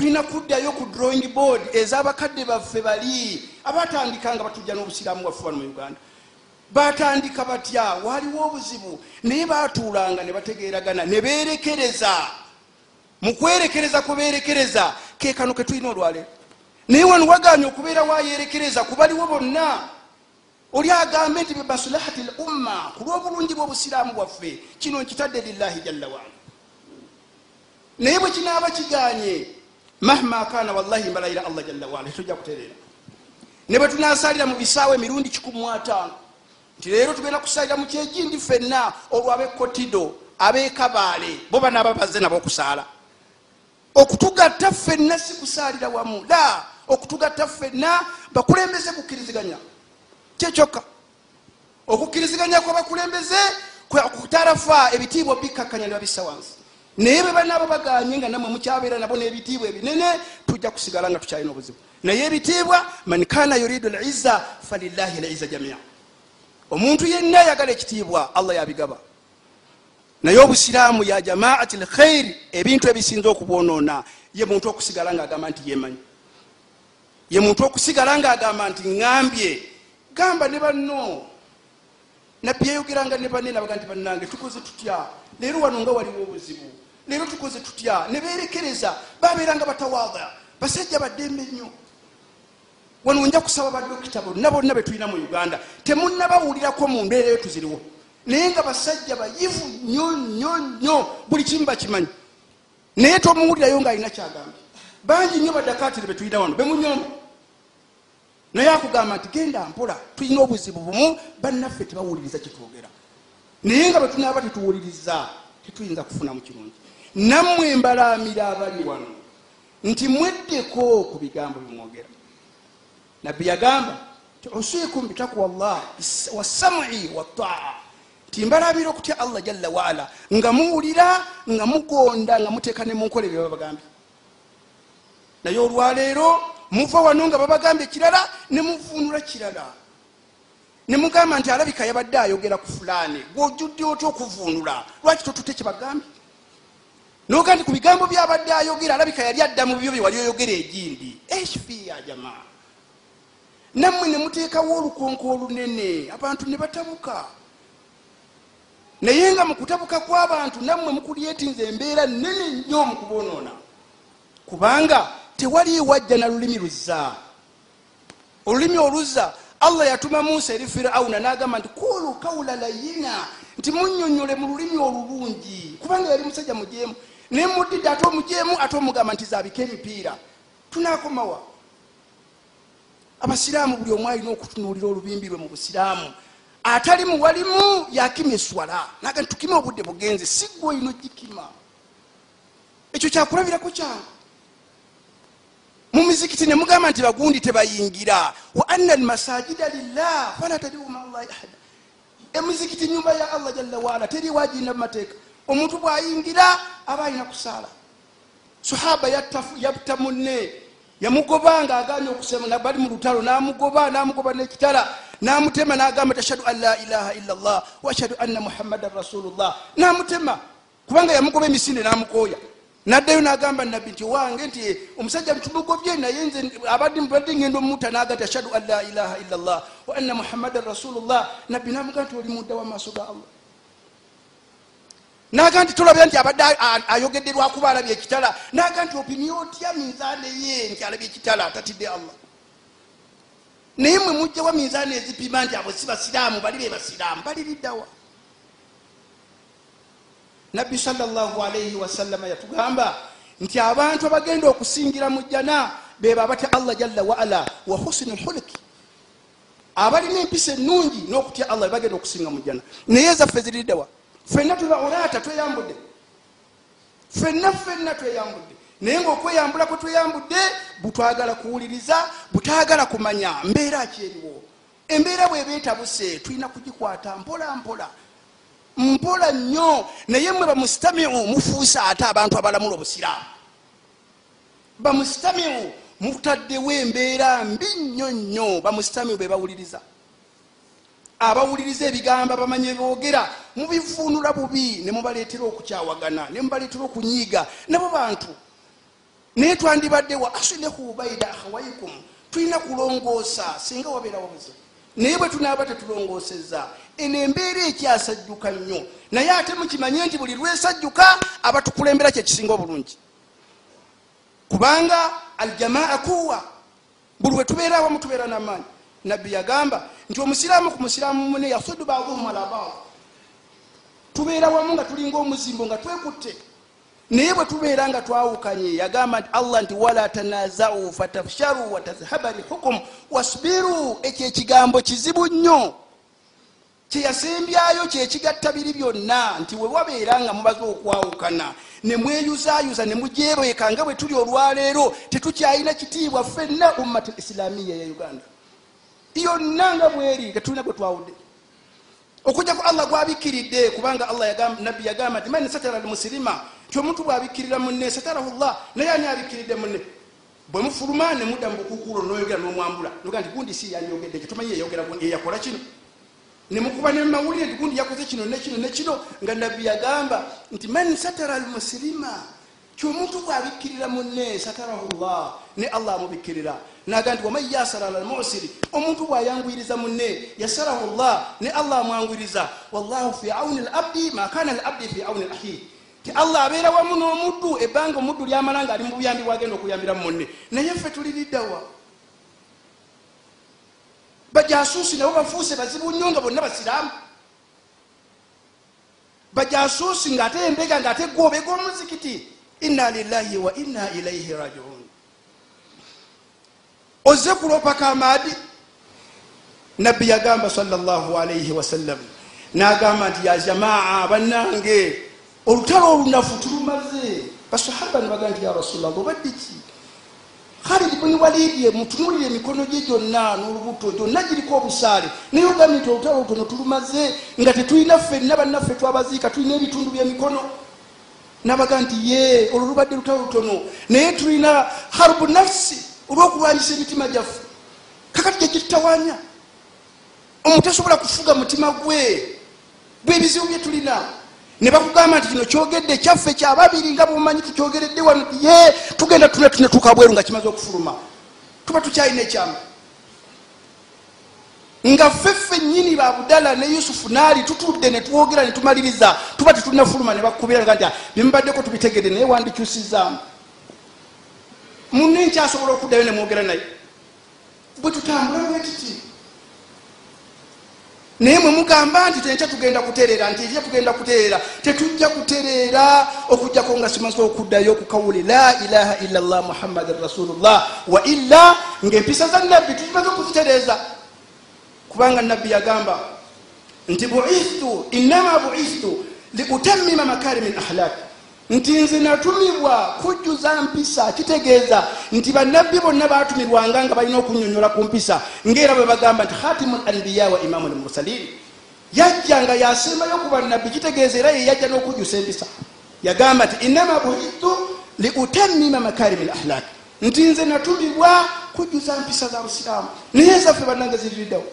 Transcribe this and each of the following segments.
tulina kuddayo ku drawing board ez'abakadde baffe bali abatandika nga batujja n'obusiraamu waffe wano mu uganda. Batandika batya? Waliwo obuzibu. Naye batuulanga ne bategeeragana ne beerekereza. Mu kwerekereza kwe beerekereza ke kano ke tulina olwaleero naye wano waganye okubeera wayerekereza ku baliwo bonna. Oli agambe nti bebasulahati l umma ku lw'obulungi bw'obusiraamu bwaffe kino nkitadde lillahi jalla waala. Naye bwe kinaaba kiganye mahma kana wallahi mbalayira allah jalla waala tojja kutereera. Ne bwe tunasalira mu bisaawo emirundi 15 nti leero tugenda kusalira mu kyegindi ffenna olwo ab'ekotido ab'ekabaale bo banaaba bazze nabo okusaala. Okutugatta ffenna si kusaalira wamu la okutugatta ffenna bakulembeze kukkiriziganya. Kyekyokka okukkiriziganya kwabakulembeze kutarafa ebitiibwa bikkakkanya ne babissa wansi naye bwe banaaba baganye nga namwe mukyabeera nabo n'ebitiibwa ebinene tujja kusigala nga tukyalina obuzibu. Naye ebitiibwa man kana yuridu lizza falillahi lizza jamia. Omuntu yenna ayagala ekitiibwa allah yabigaba. Naye obusiraamu ya jamaati lkhairi ebintu ebisinza okubwonoona ye muntu okusigala ngaagamba nti yemanyi. Ye muntu okusigala ngaagamba nti ŋambye gamba ne banno. Nabbi yayogeranga ne banne nabaga nti bannange tukoze tutya? Leero wano nga waliwo obuzibu leero tukoze tutya? Ne beerekereza. Babeeranga batawaada basajja baddembe nnyo. Wano nja kusaba badokita bonna bonna betulina mu uganda. Temunabawulirako mu mbeera eyo tuziriwo. Naye nga basajja bayivu nnyo nnyo nnyo buli kimu bakimanyi. Naye tomuwulirayo ngaalina kyagambye. Bangi nnyo badakatire betulina wano. Bemunyomba naye akugamba nti genda mpola. Tulina obuzibu bumu bannaffe tebawuliriza kyetwogera. Naye nga bwetunaaba tetuwuliriza tetuyinza kufunamu kirungi nammwe mbalamira abali wano nti mweddeko ku bigambo bimwogera nabbi yagamba ti usikum bitakwa llah wasamui wataa nti mbalabira okutya allah jalla waala nga muwulira nga mugonda nga muteeka ne munkola ebyo babagambye. Naye olwaleero muva wano nga babagambye kirala ne muvunula kirala. Ne mugamba nti alabika yabadde ayogera ku fulaani gweojjudde otya okuvunula lwaki totute kyebagambye noga nti ku bigambo byabadde ayogera alabika yali adda mu bibyo bye wali oyogera egindi. Ya jamaa. Nammwe ne muteekawo olukonko olunene abantu ne batabuka. Naye nga mu kutabuka kw'abantu nammwe mukulyetinza embeera nene nnyo mu kuboonoona kubanga tewali wajja na lulimi luzza. Olulimi oluzza allah yatuma musa eri firawuna n'agamba nti kulu kawula layina nti munyonyole mu lulimi olulungi. Kubanga yali musajja mujeemu naye muddidde ate omujeemu ate omugamba nti zabika emipiira. Tunakomawa. Abasiraamu buli omu alina okutunuulira olubimbi lwe mu busiraamu. Atali muwalimu yakima eswala. Naga ntukime obudde bugenze sigwe olina ogikima. Ekyo kyakulabirako kyangu mu mizikiti ne mugamba nti bagundi tebayingira. Wa anna almasajida lillah fala tadiu maallahi ahada. Emizikiti nyumba ya allah jalla waala teriwagirina mumateeka omuntu bwayingira aba alina kusaala. Sahaba yatta munne. Yamugoba nga aganye okusema bali mu lutalo namugoba namugoba nekitala namutema nagamba ti ashhadu an la ilaha illa llah wa ashhadu anna muhammadan rasulullah. Namutema kubanga yamugoba emisinde namukoya naddayo nagamba nabbi nti wange nti omusajja tumugobye naye nze abadde ngenda omumuta naga ti ashhadu an la ilaha illa llah wa anna muhammadan rasulullah. Nabbi namuga nti oli mudda wamaaso ga allah naga nti tolabira nti abadde ayogedde lwakuba alabye ekitala. Naga nti opini otya minzaani ye nti alabye ekitala atatidde allah? Naye mwe mujjawa minzaani ezipima nti abo si basiraamu bali be basiraamu baliriddawa nabbi salllahalaihi wasallama yatugamba nti abantu abagenda okusingira mu jjana beba abatya allah jalla waala wa husini lhuluki abalina empisa ennungi n'okutya allah bebagenda okusinga mu jjana. Naye zaffe ziriddawa fenna tuba olaata tweyambudde. Fenna fenna tweyambudde. Naye ngaokweyambula kwe tweyambudde butwagala kuwuliriza butagala kumanya mbeera kyeriwo embeera bweba etabuse tulina kugikwata mpola mpola. Mpola nnyo. Naye mwe bamusitamiu mufuusa ate abantu abalamula obusiraamu. Bamusitamiu mutaddewo embeera mbi nnyo nnyo. Bamusitamiu be bawuliriza abawuliriza ebigambo abamanye boogera mubivuunula bubi ne mubaleetera okukyawagana ne mubaleetera okunyiiga. Nabo bantu naye twandibadde wa aslihu baina akhawaikum tulina kulongoosa singa wabeerawo buzibu. Naye bwe tunaaba tetulongoosezza eno embeera ekyasajjuka nnyo. Naye ate mukimanye nti buli lwesajjuka aba tukulembera kyekisinga obulungi. Kubanga aljamaa kuwa buli wetubeera awamu tubeera namaanyi nabbi yagamba nti omusiraamu ku musiraamu mune yasudu baduhum ala bad tubeera wamu nga tulinga omuzimbo nga twekutte. Naye bwe tubeera nga twawukanye yagamba nti allah nti wala tanazau fatafsharu watazhaba rihukum wasbiru ekyo ekigambo kizibu nnyo. Kyeyasembyayo kyekigatta biri byonna nti we wabeera nga mubaze okwawukana. Ne mweyuzayuza ne mujebeeka nga bwe tuli olwaleero tetukyalina kitiibwa ffenna ummati islamiya ya uganda yonna nga bweri tetulina gwe twawudde. Okujjaku allah gwabikiridde kubanga allah nabbi yagamba nti man satara almusirima nti omuntu bwabikirira munne satarahu llah naye ani abikiridde munne? Bwe mufuluma ne mudda mu bukukuulo noyogera nomwambula. Noga nti gundi si yanyogedde kitumanyi yeyogera eyakola kino. Nemukuba nemawulire nti gundi yakoze kino nekino nekino nga nabbi yagamba nti man satara almusirima ti omuntu bwabikirira munne satarahu llah ne allah amubikirira. Naga nti waman yasara ala almusiri omuntu bwayangwiriza munne yasarahu llah ne allah amwangwiriza wallahu fi auni labdi makana labdi fi auni lahi ti allah abeera wamu n'omuddu ebbanga omuddu lyamala nga ali mu buyambi bwagenda okuyambira munne. Naye ffe tuliriddawa bajasuusi nabo bafuuse bazibu nnyo nga bonna basiraamu. Bajasuusi ngaate embega ngaate gwobega omuzikiti inna lillahi wa inna ilaihi rajiun. Oze kulopaka amaadi nabbi yagamba salaalaihi wasallam nagamba nti ya jamaa bannange olutalo olunafu tulumaze. Basahaba nebagamba nti ya rasulllah obaddeki khalid buni walidi mutunulire emikono gye gyonna n'olubuto gyonna giriko obusaale. Naye ogambye nti olutalo lutono tulumaze nga tetulina ffenna bannaffe twabaziika tulina ebitundu byemikono nabaga nti ye olwo lubadde lutalo lutono. Naye tulina harubu nafsi olwokulwanyisa emitima gyaffe. Kakati gyekitutawanya omuntu asobola kufuga mutima gwe. Bwebizibu byetulina ne bakugamba nti kino kyogedde kyaffe kyababiri nga bumanyi tukyogeredde wano. Ye tugenda tune tunetuuka bweru nga kimaze okufuluma. Tuba tukyalina ekyama. Nga ffeffe nyini babudala ne yusufu naali tutudde netwogera netumaliriza tuba tetulinafuluma ne bakubira nga nti byemubaddeko tubitegedde naye wandikyusizaamu. Munne nkyasobola okuddayo nemwogera naye. Bwe tutambula bwetiti naye mwe mugamba nti tenkya tugenda kutereera nti ekya tugenda kutereera tetujja kutereera okugjako nga simaze okuddayo okukawule la ilaha illa llah muhammadin rasulullah wa illa ngaempisa za nabbi tuzimaze okuzitereeza kubanga nabbi yagamba nti buithtu innama buithtu liutamima makarimi lahlaki nti nze natumibwa kujjuza mpisa kitegeeza nti bannabbi bonna batumirwanga nga balina okunyonyola ku mpisa ngaera bwe bagamba nti khatimu lanbiya wa imamu lmursalin yajja nga yasembayo ku bannabbi kitegeeza era ye yajja n'okujjusa empisa yagamba nti innama buhitu liutamima makarimi lahlak nti nze natumibwa kujjuza mpisa za busiraamu. Naye zaffe bannange ziririddawo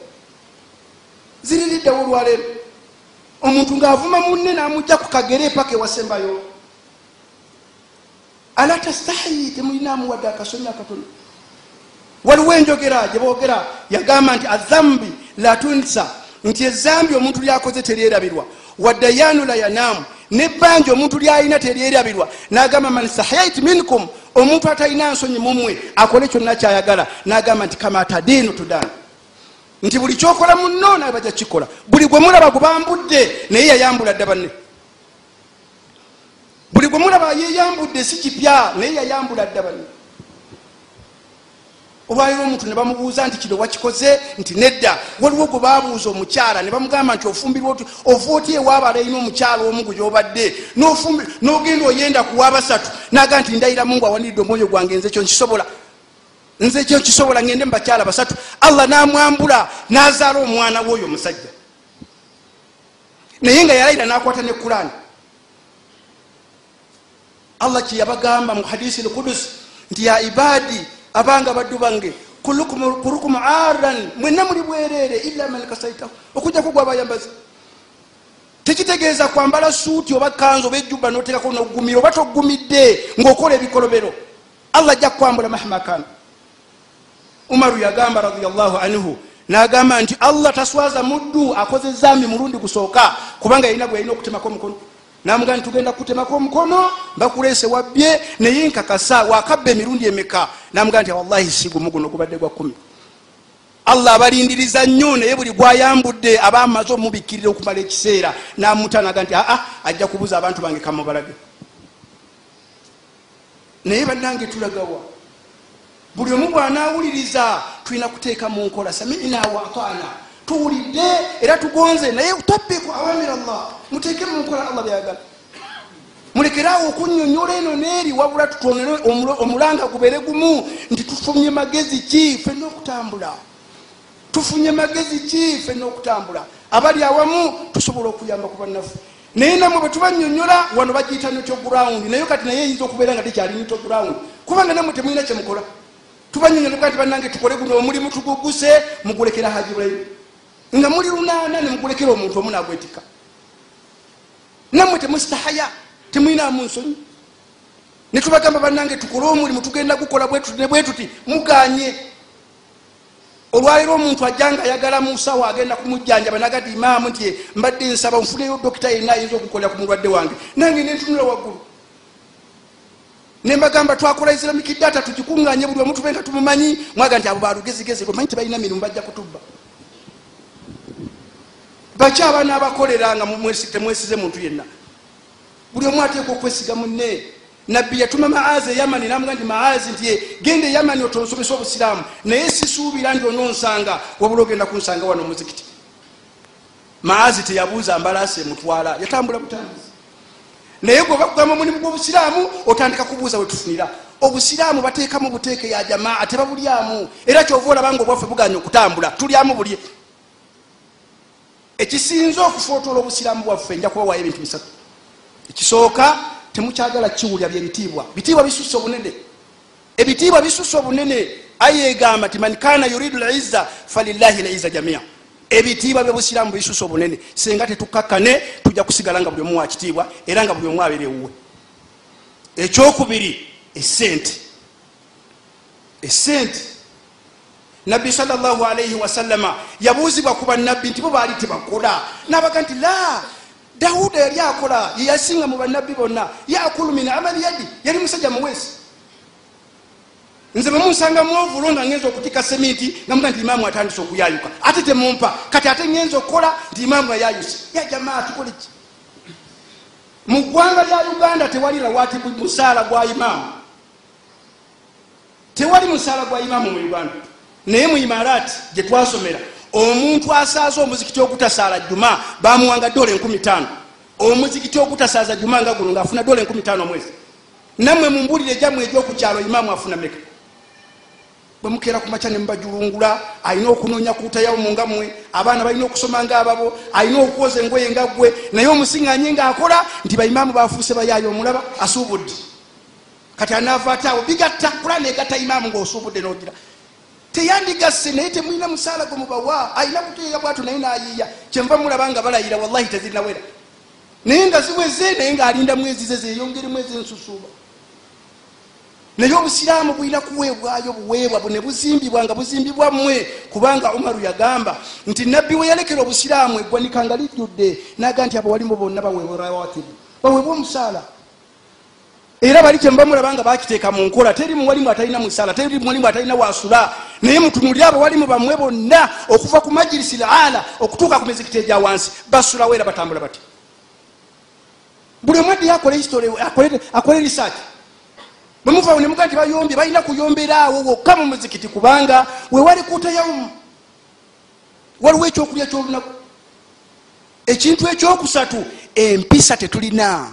ziririddawo olwaleero. Omuntu ng'avuma munne n'amugja ku kagere paka ewasembayo ala tastahayi temulinamu wadde akasonyi akatono. Waliwo enjogera gyebogera yagamba nti azambi latunsa nti ezambi omuntu lyakoze teryerabirwa. Waddayanu la yanaamu. Nebbanja omuntu lyalina teryerabirwa. Nagamba man sahayit minkum. Omuntu atalina nsonyi mumwe akole kyonna kyayagala. Nagamba nti kama tadiinu tudanu nti buli kyokola muno naye bajja kukikola buli gwe mulaba gubambudde naye yayambula dda banne. Buli gwe mulaba yeyambudde si kipya naye yayambula dda banne. Olwaliro omuntu ne bamubuuza nti kino wakikoze? Nti nedda. Waliwo gwe babuuza omukyala ne bamugamba nti ofumbirwa oti ova oti ewaaba alayina omukyala omu gwe gyobadde. N'ogenda oyenda kuwa basatu naga nti ndayiramu ngu awaniridde omwoyo gwange nze kyo nkisobola nze kyo nkisobola ngende mu bakyala basatu. Allah namwambula nazaala omwana w'oyo omusajja. Naye nga yalayira nakwata ne kurani allah kyeyabagamba mu hadisi lkudus nti ya ibadi abanga baddu bange kulukum aran mwenna muli bwerere illa man kasaitahu. Okujjaku gwabayambazi. Tekitegeeza kwambala suuti oba kanzu oba ejjuba notekako nogumira oba togumidde ngaokola ebikolobero. Allah ajja kukwambula mahamakana umaru yagamba radiallahu anhu nagamba nti allah taswaza muddu akoze zambi mulundi gusooka kubanga yalina gwe yalina okutemako omukono. Namugaa tugenda kutemako omukono bakulese wabbye naye nkakasa wakabba emirundi emeka? Namugaa nti wallahi sigumu guno gubadde gwa kumi. Allah abalindiriza nnyo naye buli gwayambudde aba amaze omubikirira okumala ekiseera namutanaga nti aa ajja kubuza abantu bange kamubalage. Naye bannange tulagawa buli omu bwanawuliriza tulina kuteeka mu nkola samina waatana tuwulidde era tugonze naye utabiku awamir allah. Muteeke mu nkola allah byagala mulekerawo okunyonyola eno neeri wabula tutonere omulanga gubeere gumu nti tufunye magezi ki? Fenna okutambula tufunye magezi ki? Fenna okutambula abali awamu tusobola okuyamba ku bannaffe naye namwe bwe tubanyonyola wano bagiyita neto ground naye kati naye eyinza okubeera nga tekyali neto ground kubanga namwe temulina kyemukola tubanyonyola nti bannange tukole guno omulimu tuguguse mugulekera haji ibrahimu nga muli lunaana nemugulekera omuntu omu nagwetika. Nammwe temusitahaya temulinamu nsonyi. Netubagamba bannange tukole omulimu tugenda gukola bwetuti muganye. Olwaliro omuntu ajja nga ayagala musawo agenda kumujjanjaba nagati imaamu nti mbadde nsaba nfuneyo dokita yenna ayinza okukolera ku mulwadde wange. Nange nentunula waggulu nembagamba twakola islamic data tukikunganye buli omu tube nga tumumanyi. Mwaga nti abo balugezigezi omanyi tebalina mirimu bajja kutubba. Baki abaana abakolera nga temwesize muntu yenna? Buli omu ateeka okwesiga munne. Nabbi yatuma maazi eyamani namuga nti maazi nti genda eyamani otonsomesa obusiraamu. Naye sisuubira nti ononsanga wabula ogenda kunsanga wano omuzikiti. Maazi teyabuuza mbalaasi emutwala yatambula butambuzi naye gwe bakugamba omulimu gwobusiraamu otandika kubuuza wetufunira obusiraamu bateekamu buteeke ya jamaa tebabulyamu era kyova olabanga obwaffe buganya okutambula tulyamu bulye. Ekisinza okufootola obusiraamu bwaffe nja kubawayo ebintu bisatu. Ekisooka temukyagala kiwulya byebitiibwa. Bitiibwa bisusa obunene. Ebitiibwa bisusa obunene ayegamba ti man kana yuridu lizza falillahi lizza jamia ebitiibwa byobusiraamu bisusa obunene senga tetukakkane tujja kusigala nga buli omu wakitiibwa era nga buli omu abeera ewuwe. Ekyokubiri esente esente nabbi salaalaihi wasallama yabuuzibwa ku bannabbi nti bo baali tebakola. Nabaga nti la dawuda yali akola yeyasinga mu bannabbi bonna. Yakulu min amali yadi yali musajja muweesi nze bemunsanga mwovulo nga ngenza okutika seminti nga muga nti imaamu atandise okuyayuka. Ate temumpa kati ate ngenza okukola nti imaamu yayayuse ya jamaa tukole ki? Mu ggwanga lya uganda tewali rawati musaala gwa imaamu. Tewali musaala gwa imaamu mu uganda. Naye mu imarati gye twasomera omuntu asaaza omuzikiti ogutasaala juma bamuwanga dola 15 omuzikiti ogutasaaza juma nga guno ngaafuna dola 15 omwezi. Nammwe mumbulire jammwe egyokukyalo imaamu afuna meka bwemukeera ku maca nemubajulungula alina okunoonya kuutayawo mungamwe abaana balina okusoma nga ababo alina okwoza engoye nga gwe naye omusiŋanye ngaakola nti baimaamu bafuuse bayaayo omulaba asuubudde. Kati anaava ate awo bigatta kula negatta imaamu ngaosuubudde nogira. Teyandigasse naye temulina musaala gwe mubawa alina kuteera bwatu naye nayiiya. Kyenva mulaba nga balayira wallahi tezirinawera naye nga ziweze naye ngaalinda mwezi ze zeyongere mwezi ensusuuba naye obusiraamu bulina kuweebwayo buweebwa ne buzimbibwa nga buzimbibwa mmwe kubanga umaru yagamba nti nabbi we yalekera obusiraamu eggwanika nga lijjudde naga nti abo walimu bonna baweebwa rawatibu baweebwa omusaala era bali kyembamulaba nga bakiteeka mu nkola. Teri muwalimu atalina musaala teri muwalimu atalina wasula. Naye mutunulire abo walimu bammwe bonna okuva ku majirisi laala okutuuka ku mizikiti egya wansi basulawo era batambula bati. Buli omwadde yakole history akole research bwemuvawo nemuga nti bayombye balina kuyomberaawo wokka mu muzikiti kubanga wewali kuutayawumu waliwo ekyokulya kyolunaku. Ekintu ekyokusatu empisa tetulina.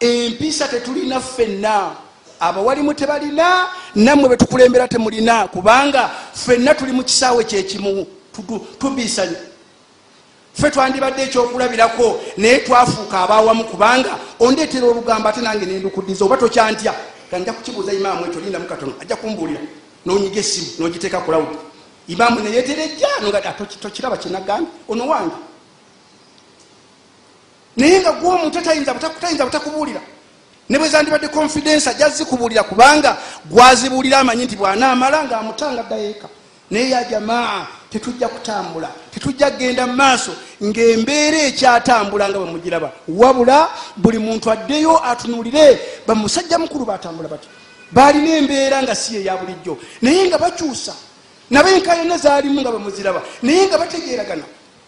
Empisa tetulina ffenna. Abawalimu tebalina nammwe betukulembera temulina kubanga ffenna tuli mu kisaawe kyekimu tubisanya ffe twandibadde ekyokulabirako naye twafuuka abawamu kubanga ondeetera olugambo ate nange nendukuddiza oba tokyantya kanja kukibuuza imaamu ekyo lindamu katono ajja kumbuulira. Nonyiga essimu nogiteeka ku lawudi imaamu neyeterejja tokiraba kyenagambye ono wange. Naye nga gwomuntu tayinza butakubuulira. Ne bwe zandibadde confidence ajja zikubuulira kubanga gwazibuulira amanyi nti bw'anaamala ng'amutanga ddayeeka naye ya jamaa tetujja kutambula tetujja kgenda mu maaso ng'embeera ekyatambula nga bwe mugiraba. Wabula buli muntu addeyo atunuulire bamusajja mukulu batambula bati baalina embeera nga si eya bulijjo. Naye nga bakyusa nabenkayana zaalimu nga bwemuziraba naye nga bategeeragana.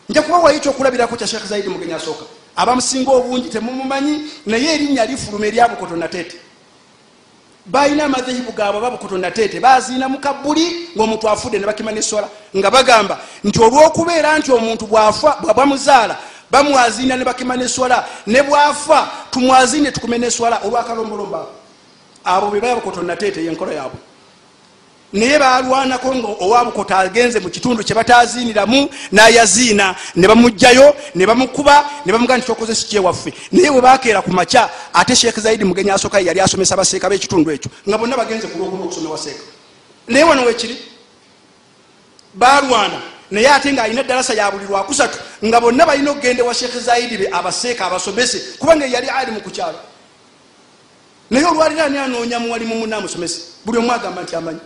Nja kubawayo ekyokulabirako kya sheekh zaidi mugenyi asooka. Abamusinga obungi temumumanyi naye erinnya lifuluma eryabukoto nateete balina amazehibu gaabwe ababukoto nateete baziina mukabbuli ngaomuntu afudde ne bakima neswala nga bagamba nti olwokubeera nti omuntu bwamuzaala bamwaziina ne bakima neswala ne bwafa tumwaziine tukume neswala olwakalombolombo abo be babukoto nateete yenkola yaabwe naye balwanako nga owabukota agenze mu kitundu kyebataziiniramu nayaziina. Ne bamugjayo ne bamukuba ne bamuga nti kyokoze sikyewaffe naye bwe bakeera ku makya ate sheekh zaidi mugenyi asooka yali asomesa baseeka b'ekitundu ekyo nga bonna bagenze ku lwokuna okusomewa seeka naye wano wekiri balwana naye ate ng'alina eddalasa ya buli lwakusatu nga bonna balina okugenda wa sheekh zaidi be abaseeka abasomese kubanga yali alimu ku kyalo. Naye olwalira ani anoonya muwalimu munna amusomese buli omu agamba nti amanyi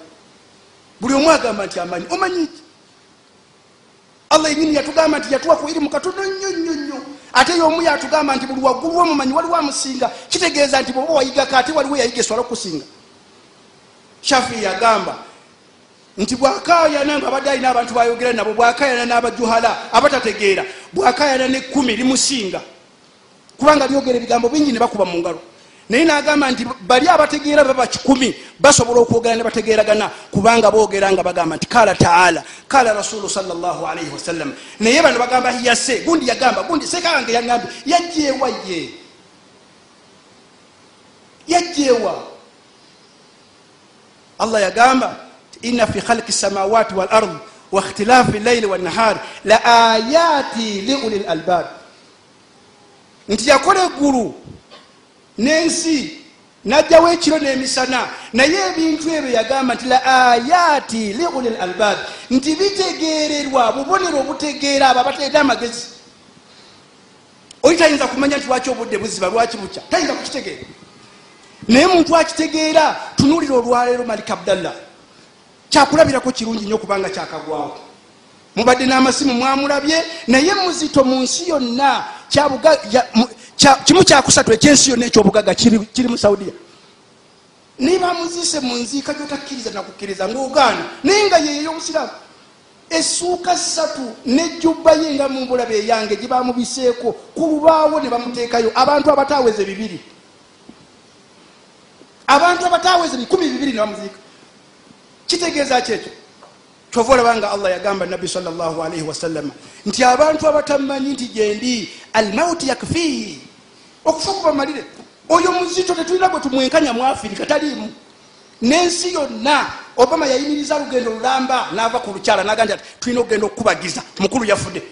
buli omu agamba nti amanyi. Omanyiki allah yenyini yatugamba nti yatuwa ku irimu katono nnyo nnyo nnyo. Ate yomu yatugamba nti buli waggulu womumanyi waliwo amusinga kitegeeza nti bweoba wayigako ate waliwo yayiga eswala okusinga. Shafi yagamba nti bwakayana nga abadde alina abantu bayogera nabo bwakayana n'abajuhala abatategeera bwakayana nekkumi limusinga. Kubanga lyogera ebigambo bingi ne bakuba mu ngalo naye nagamba nti bali abategeera baba kikumi basobola okwogera ne bategeeragana kubanga boogera nga bagamba nti kala taala kala rasulu salaalaihi wasallam naye bano bagamba yase gundi yagamba gundi sekange yagambye yajjeewa ye. Yajjeewa. Allah yagamba ina fi khalqi samawati wal ard llaili wannahari la ayati liuli lalbab nti yakola eggulu n'ensi najjawo ekiro n'emisana. Naye ebintu ebyo yagamba nti la ayati liuli lalbab nti bitegeererwa bubonero obutegeera abo abateeta amagezi. Oli tayinza kumanya nti lwaki obudde buziba lwaki bukya? Tayinza kukitegeera. Naye muntu akitegeera tunuulira olwaleero malik abdallah. Kyakulabirako kirungi nnyo kubanga kyakagwawo. Mubadde n'amasimu mwamulabye naye muzito mu nsi yonna kimu kyakusatu ekyensi yonna ekyobugaga kiri mu saudiya. Naye bamuzise mu nziika gyotakkiriza nakukkiriza ngaogaana naye nga yeyo obusiraamu essuuka ssatu nejjubba ye nga mubulaba eyange gye bamubiseeko ku lubaawo ne bamuteekayo abantu abataweze bibiri. Abantu abataweze bikumi bibiri ne bamuziika. Kitegeeza kyekyo kyova olabanga allah yagamba nabbi salaalii wasallama nti abantu abatamanyi nti gyendi almauti yakfihi okufa kubamalire. Oyo muzito tetulina gwe tumwenkanya mu afirika taliimu. N'ensi yonna obama yayimiriza lugendo lulamba nava ku lukyala nagamba ati tulina okugenda okukubagiza mukulu yafudde.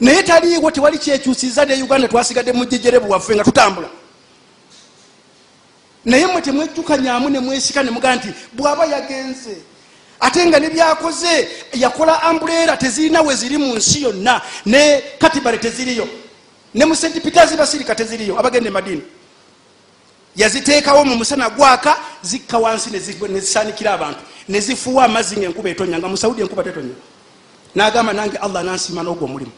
Naye taliiwo tewali kyekyusiza ne uganda twasigadde mujejerebu waffe nga tutambula naye mwe temwejjukanyamu nemwesika nemugaa nti bwaba yagenze ate nga nebyakoze yakola ambuleera tezirina we ziri mu nsi yonna ne katibale teziriyo ne mu st peters basirika teziriyo abagenda emadini yaziteekawo mu musana gwaka zikka wansi nezisanikira abantu nezifuwa amazzi nga enkuba etonya nga musaudi enkuba tetonya nagamba nange allah nansiima n'ogwo omulimu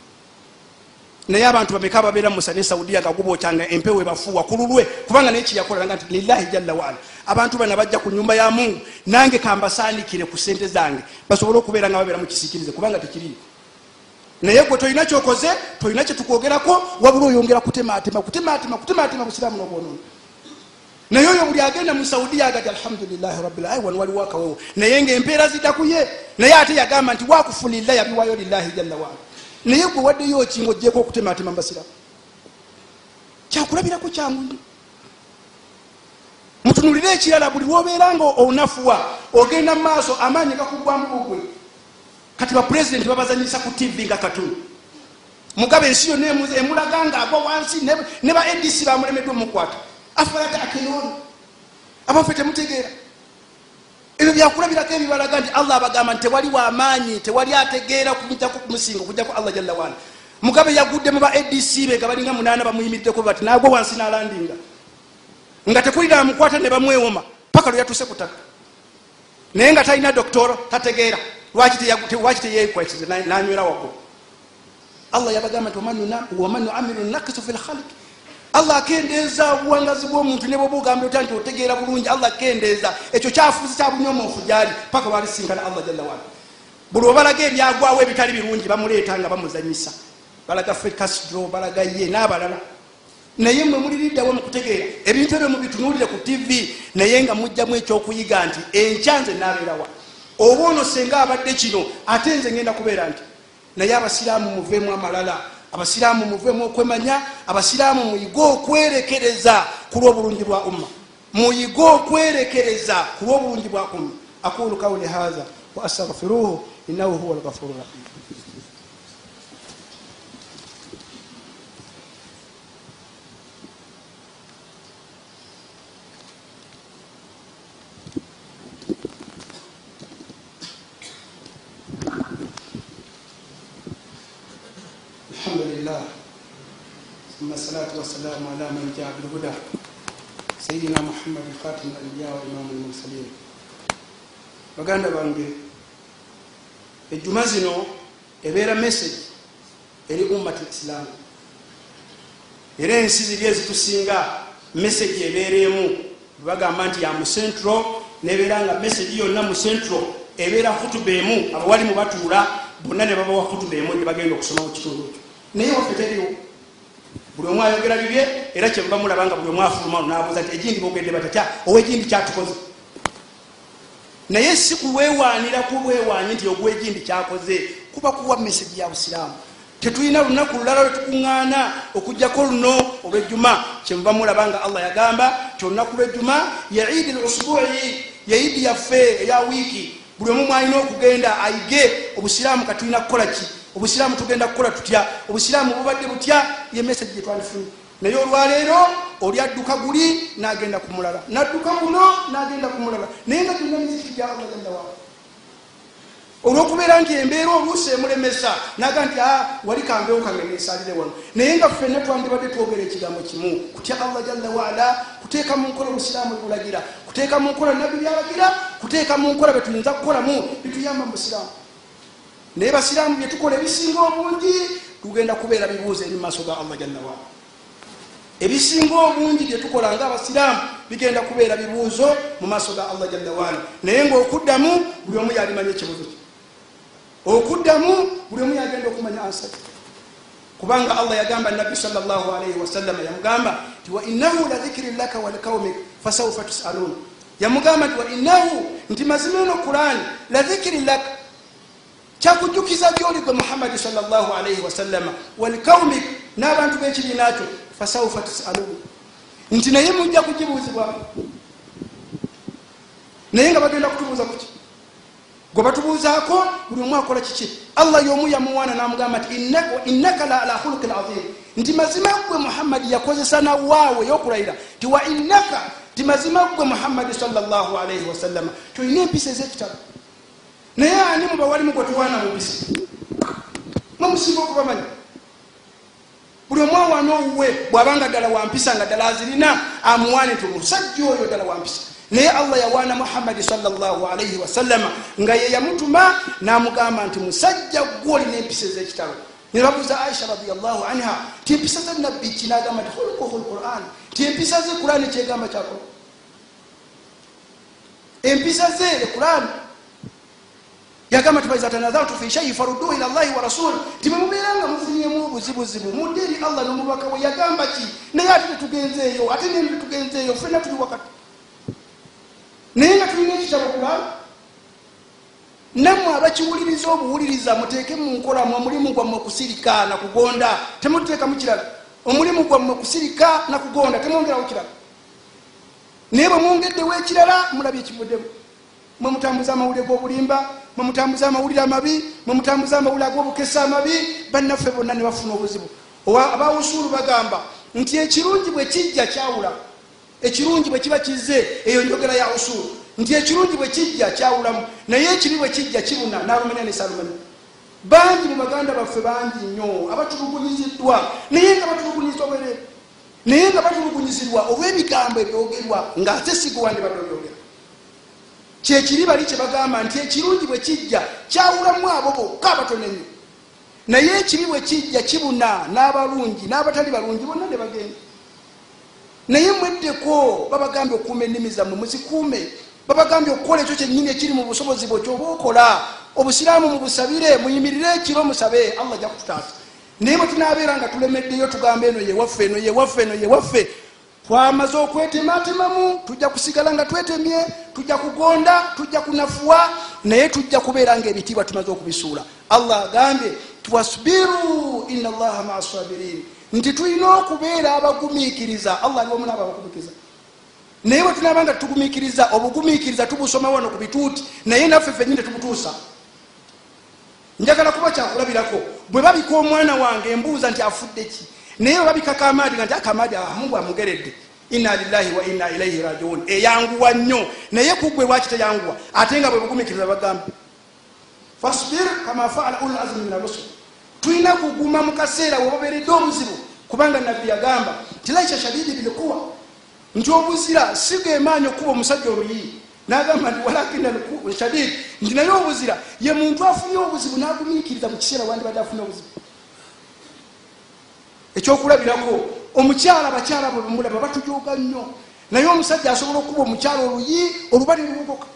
naye abantu bameka babeera musa ne saudiya nga gubokyanga empewo ebafuuwa ku lulwe kubanga naye kiyakola nga nti lillahi jalla waala abantu bana bajja ku nyumba ya mungu nange kambasaanikire ku sente zange basobole okubeera nga babeera mukisikirize kubanga tekiriyo naye gwe tolina kyokoze tolina kyetukwogerako wabula oyongera kutematema kutematema kutematema busiraamu nobwonoona naye oyo buli agenda mu saudiya agati alhamdulilahi rabilayi wano waliwo akawowo naye ngaempeera ziddakuye naye ate yagamba nti wakufu lillahi abiwayo lillahi jalla waala naye gwe waddeyo okinga ogyeko okutematema mbasiramu kyakulabirako kyangu nyo mutunulire ekirala buli lwobeera nga onafuwa ogenda mu maaso amaanyi gakugwamu bugwe kati bapurezidenti babazanyisa ku tv nga katuni mugaba ensi yonna emulaga nga agwa wansi ne ba adc bamulemeddwa omukwata. Afala takiluun abaffe temutegeera ebyo byakulabirako ebibalaga nti allah abagamba nti tewali wamaanyi tewali ategeera kujjaku kumusinga okujjaku allah jalla waala. Mugabe yagudde mu ba adc be nga balinga munaana bamuyimiriddeko bati nagwe wansi nalandinga. Nga tekulira amukwata ne bamwewoma paka lwe yatuse ku ttaka. Naye nga talina doktoro tategeera. Lwaki teyekwesize nanywera wago allah yabagamba nti waman nuamiru nakisu fi lkhaliki allah akendeeza obuwangazi bw'omuntu ne bwoba ogambye otya nti otegeera bulungi? Allah akendeeza. Ekyo kyafuuzi kya bunyomoofu gyali paka lwalisinkana allah jalla wala buli obalaga ebyagwawo ebitali birungi bamuleeta nga bamuzanyisa balaga fekasdro balaga ye n'abalala. Naye mwe muliriddawo mukutegeera ebintu ebyo mubitunuulire ku tv naye nga mujjamu ekyokuyiga nti enkyanze nabeerawa oba ono senga abadde kino ate nze ngenda kubeera nti naye abasiraamu muvemu amalala abasiraamu muvemu okwemanya abasiraamu muyige okwerekereza ku lwobulungi bwa umma. Muyige okwerekereza ku lwobulungi bwa umma. Aqulu kauli hatha wa astaghfiruhu innahu huwa lghafuru rahim والسلام على من جاء بالهدى سيدنا محمد خاتم الأنبياء وإمام المرسلين baganda bange ejjuma zino ebeera message eri ummat islaamu era ensi ziri ezitusinga message ebeera emu bagamba nti ya mucentro nebeera nga message yonna mu centro ebeera hutuba emu abawalimu batuula bonna ne babawa hutuba emu nebagenda okusoma mu kitundu ekyo naye waffe teriwo Buli omu ayogera bibye era kyemuba mulaba nga buli omu afuluma nabuuza nti egindi bogedde batatya owa egindi kyatukoze? Naye si kulwewaanira kubwewaanyi nti ogwegindi kyakoze kuba kuwa meseji ya busiraamu. Tetulina lunaku lulala lwetukuŋŋaana okugjako luno olwejjuma. Kyemuba mulaba nga allah yagamba ti olunaku lwejjuma ye idi l usbuui ye idi yaffe eya wiiki buli omu mwalina okugenda ayige obusiraamu katulina kukola ki obusiraamu tugenda kukola tutya? Obusiraamu bubadde butya? Ye meseji gyetwandifunye naye olwaleero oli adduka guli nagenda ku mulala nadduka guno nagenda ku mulala naye nga tulina miziki gya allah jalla waala olwokubeera nti embeera oluusi emulemesa naga nti a wali kambewo kange nesalire wano. Naye nga ffenna twandibadde twogera ekigambo kimu kutya allah jalla waala kuteeka mu nkola obusiraamu ebulagira kuteeka mu nkola nabbi byalagira kuteeka mu nkola betuyinza kukolamu bituyamba mu busiraamu naye basiraamu byetukola ebisinga obungi tugenda kubeera bibuuzo eri mumaaso ga allah jalla waala ebisinga obungi byetukola nga abasiraamu bigenda kubeera bibuuzo mu maaso ga allah jalla waala naye ngaokuddamu buli omu yalimanya ekibuzo kye. Okuddamu buli omu yagenda okumanya ansa kubanga allah yagamba nabbi salllahalaihi wasallama yamugamba ti wainahu la dhikiri laka walikaumik fasaufa tusalun. Yamugamba nti wainahu nti mazima eno kurani la dhikiri laka kyakujjukiza gyoli gwe muhammadi salllahalaihi wasallama walikaumik n'abantu b'ekibiinakyo fasaufa tusalun nti naye mujja kugibuuzibwamu naye nga bagenda kutubuuza kuki gwe batubuuzaako buli omu akola kiki allah yomu yamuwaana namugamba nti innaka la ala khuluqin azim. Nti mazima gwe muhammadi yakozesa nawaawe yokulayira ti wa innaka ti mazima gwe muhammadi salllahalaihi wasallama tolina empisa ez'ekitabo naye ani mubawalimu gwe tuwaana mupisa mwemusinga okubamanya buli omu awaana owuwe bw'abanga ddala wampisa nga ddala azirina amuwaane nti omusajja oyo ddala wampisa naye allah yawaana muhammadi salllahalaihi wasallama nga ye yamutuma n'amugamba nti musajja gwe olina empisa ez'ekitalo. Nebabuuza aisha radiallahu anha ti empisa ze nabbi ki? Nagamba nti hulukuhu lquran ti empisa ze kurani kyegamba kyakola empisa ze kurani yagamba ti faiza tanazartu fi shai farudduhu ila llahi wa rasuli timemubeeranga mufunyemu obuzibuzibu mudde eri allah n'omubaka we yagamba ki naye ate tetugenzeeyo ate nene tetugenzeeyo fenna tuli wakati naye nga tulina ekitabo kulala nammwe abakiwuliriza obuwuliriza muteeke mu nkolamwe omulimu gwammwe kusirika nakugonda temuteekamu kirala omulimu gwammwe kusirika nakugonda temwongerawo kirala naye bwe mwongeddewo ekirala mulabye ekivuddemu mwe mutambuza amawulire g'obulimba mwe mutambuza amawulire amabi mwe mutambuza amawulire ag'obukesa amabi bannaffe bonna ne bafuna obuzibu. Abawusuulu bagamba nti ekirungi bwe kijja kyawula ekirungi bwe kiba kize eyo njogera ya usuulu nti ekirungi bwe kijja kyawulamu naye ekibi bwe kijja kibuna nalumenya nesalumenya bangi mu baganda baffe bangi nnyo abatulugunyiziddwa naye nga batulugunyizibwa bwereere naye nga batulugunyizibwa olw'ebigambo ebyogerwa ngaate sigowandi badobyogera kyekiri bali kyebagamba nti ekirungi bwe kijja kyawulamu abo bokka abatono ennyo naye ekibi bwe kijja kibuna n'abalungi n'abatali balungi bonna ne bagenda. Naye mweddeko babagambye okukuuma ennimi zammwe muzikuume. Babagambye okukola ekyo kyennyini ekiri mu busobozi bwe kyoba okola obusiraamu mubusabire muyimirire ekiro musabe. Allah ajja kututaasa naye bwe tunaabeera nga tulemeddeyo tugamba eno yewaffe eno yewaffe eno yewaffe twamaze okwetematemamu tujja kusigala nga twetemye tujja kugonda tujja kunafuwa naye tujja kubeera nga ebitiibwa tumaze okubisuula. Allah agambye twasbiru ina allaha maa sabirin. Nti tulina okubeera abagumiikiriza. Allah aliwamu naabo abagumiikiriza. Naye bwe tunaaba nga tugumiikiriza obugumiikiriza tubusoma wano ku bituuti naye naffe fenyini tetubutuusa. Njagala kuba kyakulabirako. Bwe babika omwana wange embuuza nti afudde ki naye babika kamaadi nga nti akamaadi mungu amugeredde inna lillahi wa inna ilaihi rajiun. Eyanguwa nnyo. Naye kugwe lwaki teyanguwa? Ate nga bwe bugumikiriza bagambe fasbir kama faala ulu azmi min arusul tulina kuguma mu kaseera webaberedde obuzibu kubanga nabbi yagamba nti laisa shadidi bilkuwa nti obuzira sigemaanyi okuba omusajja oluyi. Nagamba nti walakina shadid nti naye obuzira ye muntu afunye obuzibu nagumiikiriza mu kiseera wandibadde afunye obuzibu ekyokulabirako. Omukyala abakyala bwe bamulaba batujoga nnyo. Naye omusajja asobola okuba omukyala oluyi oluba neluwogoka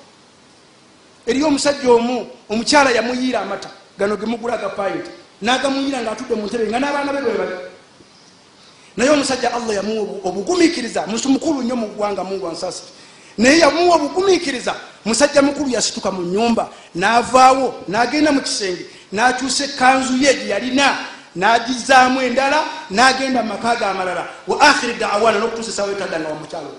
eriyo omusajja omu omukyala yamuyiira amata. Gano gemugula agapayinti nagamuyira nga atudde mu ntebe nga n'abaana be bebali naye omusajja allah yamuwa obugumikiriza musi mukulu nnyo mu ggwanga mungu ansasi naye yamuwa obugumikiriza musajja mukulu yasituka mu nyumba n'avaawo n'agenda mu kisenge n'akyusa ekanzu ye gye yalina n'agizaamu endala n'agenda mu maka ge amalala wa akhiri dawana n'okutuusa esawa etadda nga wamukyalo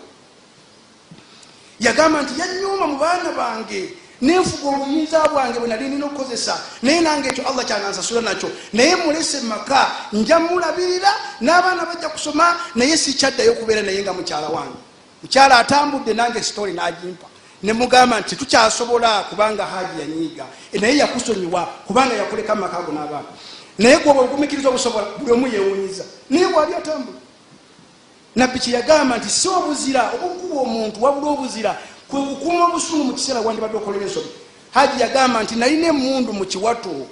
yagamba nti yanyuma mu baana bange nenfuga obuyinza bwange bwe nali nina okukozesa naye nange ekyo allah kyanansasula nakyo. Naye mulese maka nja mulabirira n'abaana bajja kusoma naye sikyaddayo okubeera naye nga mukyala wange. Mukyala atambudde nange sitori n'agimpa nemugamba nti tukyasobola kubanga haji yanyiiga. Naye yakusonyiwa kubanga yakuleka mumakago n'abaana. Naye gwoba ogumikiriza obusobola buli omu yewunyiza naye bwali atambula. Nabbi kyeyagamba nti si obuzira obukuba omuntu wabula obuzira kwekukuuma obusungu mu kiseera wandibadde okolera ensobi haji yagamba nti nalina emundu mu kiwato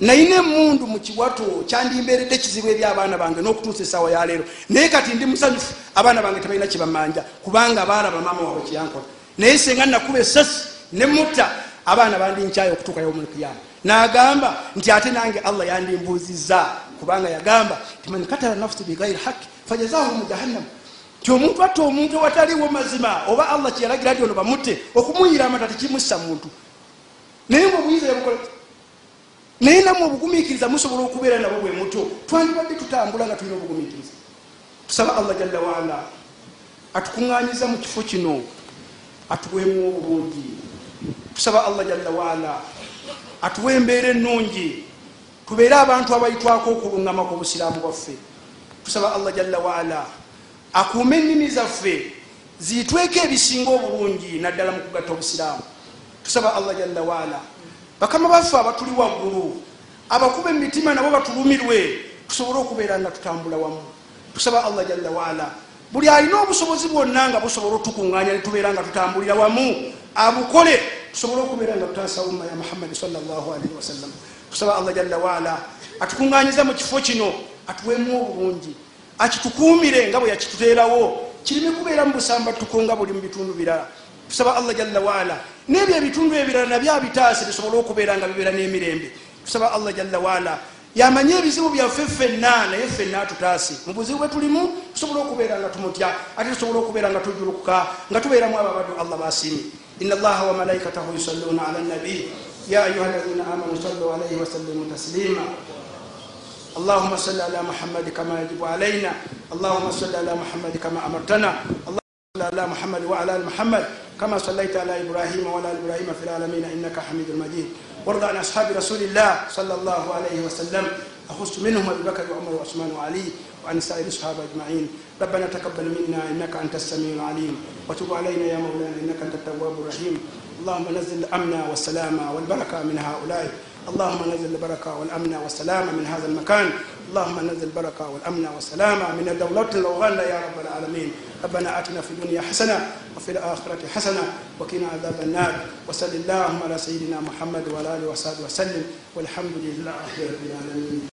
nalina emundu mu kiwato kyandimbeeredde kizibu eri abaana bange n'okutuusa essaawa yaleero naye kati ndi musanyufu abaana bange tebalina kyebamanja kubanga baalaba maama waabwe kyeyankola naye senga nakuba esasi nemutta abaana bandinkyayo okutuukayo omulkiyama nagamba nti ate nange allah yandimbuuziza kubanga yagamba nti man katala nafsi bigairi haqi fajazahu mu jahannamu ti omuntu atta omuntu ewataliwo mazima oba allah kyeyalagira ti ono bamutte okumuyira amata tekimussa muntu. Naye nga obuyinza yabukola naye namwe obugumiikiriza musobola okubeera nabo bwe muto. Twandibadde tutambula nga tulina obugumiikiriza. Tusaba allah jalla waala atukuŋŋanyiza mu kifo kino atuweemu obulungi. Tusaba allah jalla waala atuwe embeera ennungi. Tubeere abantu abayitwako okuluŋŋama ku busiraamu bwaffe. Tusaba allah jalla waala akuume ennimi zaffe ziyitweko ebisinga obulungi naddala mu kugatta obusiraamu. Tusaba allah jalla waala bakama baffe abatuli waggulu abakuba emitima nabo batulumirwe. Tusobole okubeera nga tutambula wamu. Tusaba allah jalla waala. Buli alina obusobozi bwonna nga busobola otukuŋŋanya netubeera nga tutambulira wamu abukole. Tusobole okubeera nga tutaasa umma ya muhammadi salllahalihi wasallam tusaba allah jalla waala atukuŋŋanyiza mu kifo kino atuweemu obulungi. Akitukuumire nga bwe yakituteerawo. Kirime kubeera mu busambatuko nga buli mu bitundu birala tusaba allah jalla waala n'ebyo ebitundu ebirala nabyo abitaase bisobole okubeera nga bibeera n'emirembe tusaba allah jalla waala yamanye ebizibu byaffe ffenna naye ffenna atutaase mu buzibu bwe tulimu tusobole okubeera nga tumutya ate tusobole okubeera nga tujulukuka nga tubeeramu abo abaddu allah basiimi ina allaha wa malaikatahu yusalluna ala nabi ya ayuha alladhina amanu sallu alaihi wasallimu taslima اللهم صل على محمد كما يجب علينا اللهم صل على محمد كما امرتنا اللهم صل على محمد وعلى ال محمد كما صليت على إبراهيم وعلى آل إبراهيم في العالمين إنك حميد مجيد. وارض عن أصحاب رسول الله صلى الله عليه وسلم. أخص منهم أبي بكر وعمر وعثمان وعلي وعن سائر الصحابة أجمعين. ربنا تقبل منا إنك أنت السميع العليم. وتب علينا يا مولانا إنك أنت التواب الرحيم. اللهم نزل الأمن والسلام والبركة من هؤلاء. اللهم نزل البركة والأمن والسلامة من هذا المكان. اللهم نزل البركة والأمن والسلامة من دولة الأوغندا يا رب العالمين. ربنا آتنا في الدنيا حسنة وفي الآخرة حسنة وقنا عذاب النار. وصل اللهم على سيدنا محمد وعلى آله وصحبه وسلم. والحمد لله رب العالمين.